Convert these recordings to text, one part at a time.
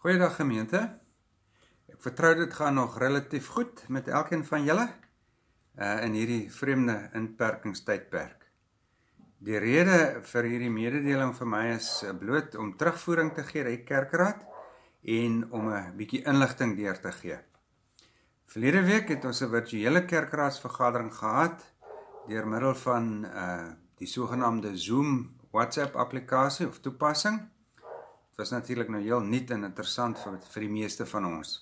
Goeiedag gemeente. Ek vertrou dit gaan nog relatief goed met elkeen van julle uh in hierdie vreemde inperkingstydperk. Die rede vir hierdie mededeling vir my is uh, bloot om terugvoering te gee uit kerkraad en om 'n bietjie inligting deur te gee. Verlede week het ons 'n virtuele kerkraadsvergadering gehad deur middel van uh die sogenaamde Zoom WhatsApp applikasie of toepassing was natuurlik nou heel nuut en interessant vir vir die meeste van ons.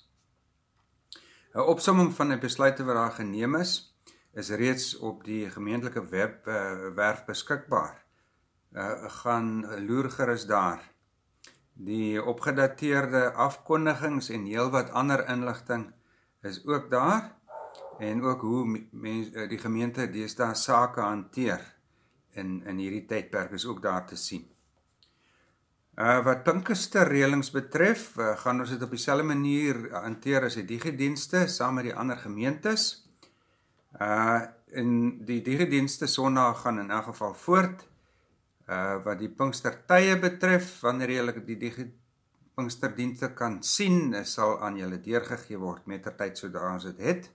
'n Opsomming van die besluite wat daar geneem is, is reeds op die gemeentelike webwerf uh, beskikbaar. Uh gaan loer gerus daar. Die opgedateerde afkondigings en heelwat ander inligting is ook daar en ook hoe mense uh, die gemeente deesdae sake hanteer in in hierdie tydperk is ook daar te sien. Uh wat Pinkster reëlings betref, uh, gaan ons dit op dieselfde manier hanteer as die digedienste saam met die ander gemeentes. Uh in die digedienste Sondag gaan in elk geval voort. Uh wat die Pinkster tye betref, wanneer jy die digi Pinksterdienste kan sien, sal aan julle deurgegee word mettertyd sodra ons dit het.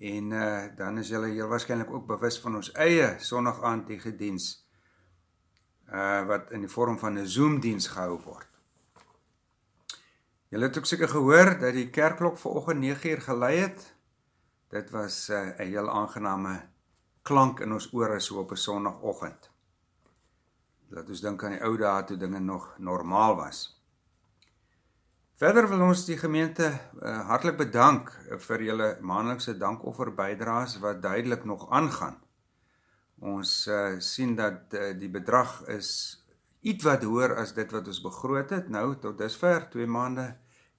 En uh dan is julle heel waarskynlik ook bewus van ons eie Sondag aand digediens uh wat in die vorm van 'n Zoom diens gehou word. Julle het ook seker gehoor dat die kerkklok vanoggend 9uur gelei het. Dit was uh, 'n uh, heel aangename klank in ons ore so op 'n Sondagoggend. Laat ons dink aan die ou dae toe dinge nog normaal was. Verder wil ons die gemeente uh, hartlik bedank vir julle maandelikse dankoffer bydraes wat duidelik nog aangaan. Ons uh, sien dat uh, die bedrag is iets wat hoër as dit wat ons begroot het nou tot dusver 2 maande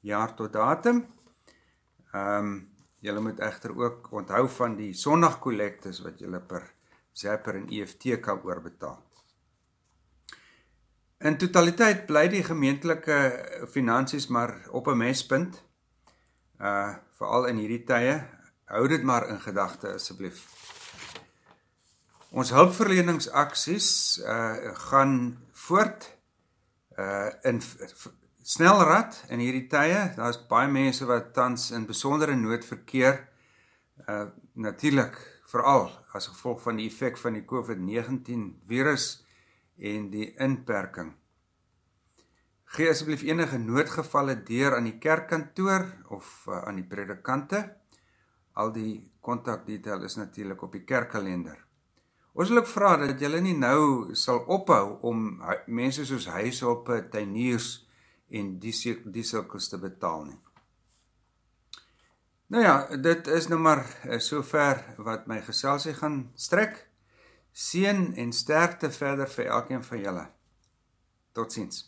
jaar tot datum. Ehm um, julle moet egter ook onthou van die Sondagkollektes wat julle per Zapper en EFT kan oorbetaal. In totaliteit bly die gemeentelike finansies maar op 'n mespunt. Uh veral in hierdie tye. Hou dit maar in gedagte asseblief. Ons hulpverleningsaksies uh gaan voort uh in snelrad in hierdie tye. Daar's baie mense wat tans in besondere nood verkeer. Uh natuurlik veral as gevolg van die effek van die COVID-19 virus en die inperking. Gee asseblief enige noodgevalle deur aan die kerkkantoor of uh, aan die predikante. Al die kontakdetail is natuurlik op die kerkkalender. Ons wil ook vra dat julle nie nou sal ophou om mense soos huishulpe, tuiniers en die die sulkes te betaal nie. Nou ja, dit is nou maar eh, sover wat my geselsie gaan strek. Seën en sterkte verder vir elkeen van julle. Totsiens.